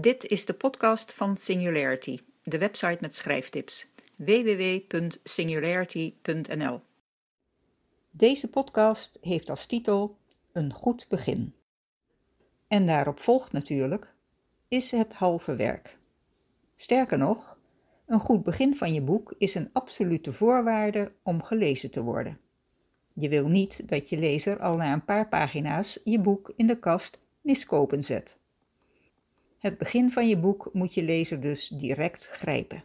Dit is de podcast van Singularity, de website met schrijftips. www.singularity.nl Deze podcast heeft als titel Een goed begin. En daarop volgt natuurlijk is het halve werk. Sterker nog, een goed begin van je boek is een absolute voorwaarde om gelezen te worden. Je wil niet dat je lezer al na een paar pagina's je boek in de kast miskopen zet. Het begin van je boek moet je lezer dus direct grijpen.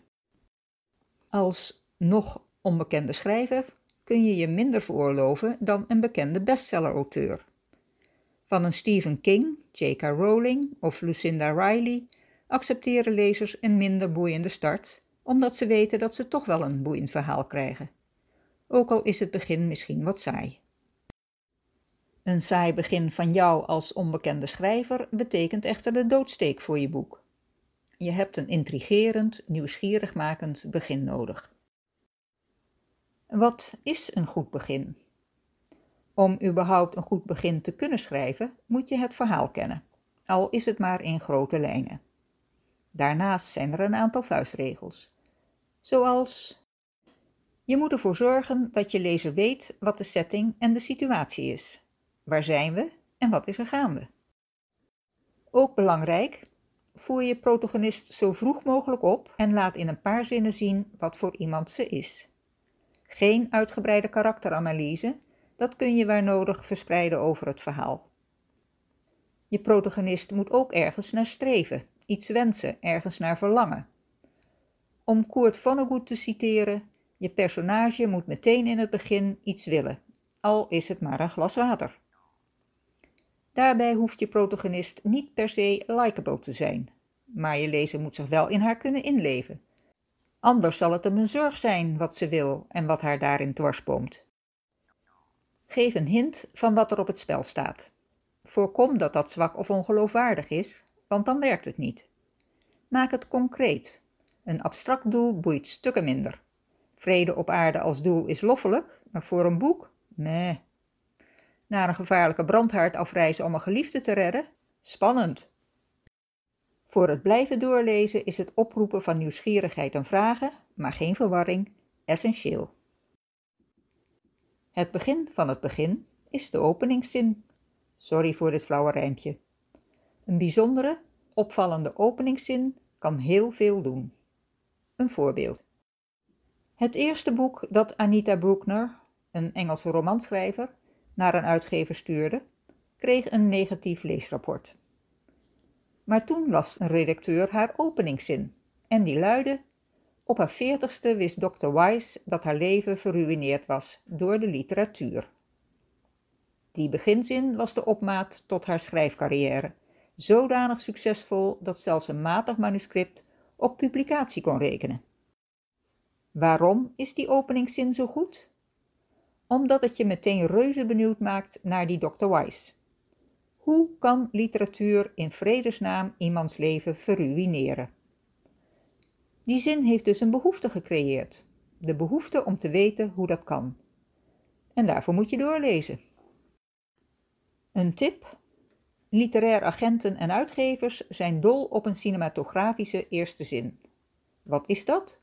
Als nog onbekende schrijver kun je je minder veroorloven dan een bekende bestseller-auteur. Van een Stephen King, J.K. Rowling of Lucinda Riley accepteren lezers een minder boeiende start, omdat ze weten dat ze toch wel een boeiend verhaal krijgen. Ook al is het begin misschien wat saai. Een saai begin van jou als onbekende schrijver betekent echter de doodsteek voor je boek. Je hebt een intrigerend, nieuwsgierigmakend begin nodig. Wat is een goed begin? Om überhaupt een goed begin te kunnen schrijven, moet je het verhaal kennen, al is het maar in grote lijnen. Daarnaast zijn er een aantal vuistregels, zoals je moet ervoor zorgen dat je lezer weet wat de setting en de situatie is. Waar zijn we en wat is er gaande? Ook belangrijk, voer je protagonist zo vroeg mogelijk op en laat in een paar zinnen zien wat voor iemand ze is. Geen uitgebreide karakteranalyse, dat kun je waar nodig verspreiden over het verhaal. Je protagonist moet ook ergens naar streven, iets wensen, ergens naar verlangen. Om Kurt Vonnegut te citeren, je personage moet meteen in het begin iets willen, al is het maar een glas water. Daarbij hoeft je protagonist niet per se likable te zijn, maar je lezer moet zich wel in haar kunnen inleven. Anders zal het hem een zorg zijn wat ze wil en wat haar daarin dwarsboomt. Geef een hint van wat er op het spel staat. Voorkom dat dat zwak of ongeloofwaardig is, want dan werkt het niet. Maak het concreet. Een abstract doel boeit stukken minder. Vrede op aarde als doel is loffelijk, maar voor een boek? Nee, naar een gevaarlijke brandhaard afreizen om een geliefde te redden? Spannend. Voor het blijven doorlezen is het oproepen van nieuwsgierigheid en vragen, maar geen verwarring, essentieel. Het begin van het begin is de openingszin. Sorry voor dit flauwe rijmpje. Een bijzondere, opvallende openingszin kan heel veel doen. Een voorbeeld. Het eerste boek dat Anita Bruckner, een Engelse romanschrijver, naar een uitgever stuurde, kreeg een negatief leesrapport. Maar toen las een redacteur haar openingszin en die luidde: Op haar veertigste wist Dr. Wise dat haar leven verruineerd was door de literatuur. Die beginzin was de opmaat tot haar schrijfcarrière, zodanig succesvol dat zelfs een matig manuscript op publicatie kon rekenen. Waarom is die openingszin zo goed? Omdat het je meteen reuze benieuwd maakt naar die Dr. Wise. Hoe kan literatuur in vredesnaam iemands leven verruineren? Die zin heeft dus een behoefte gecreëerd. De behoefte om te weten hoe dat kan. En daarvoor moet je doorlezen. Een tip. Literair agenten en uitgevers zijn dol op een cinematografische eerste zin. Wat is dat?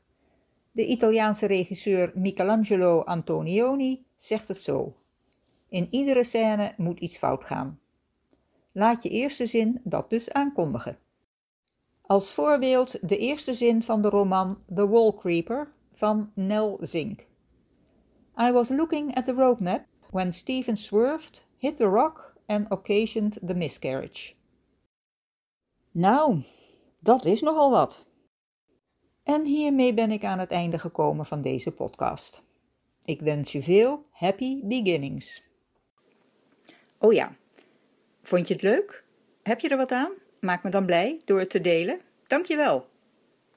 De Italiaanse regisseur Michelangelo Antonioni zegt het zo: In iedere scène moet iets fout gaan. Laat je eerste zin dat dus aankondigen. Als voorbeeld de eerste zin van de roman The Wall Creeper van Nell Zink. I was looking at the road map when Stephen swerved, hit the rock and occasioned the miscarriage. Nou, dat is nogal wat. En hiermee ben ik aan het einde gekomen van deze podcast. Ik wens je veel happy beginnings. Oh ja, vond je het leuk? Heb je er wat aan? Maak me dan blij door het te delen. Dankjewel.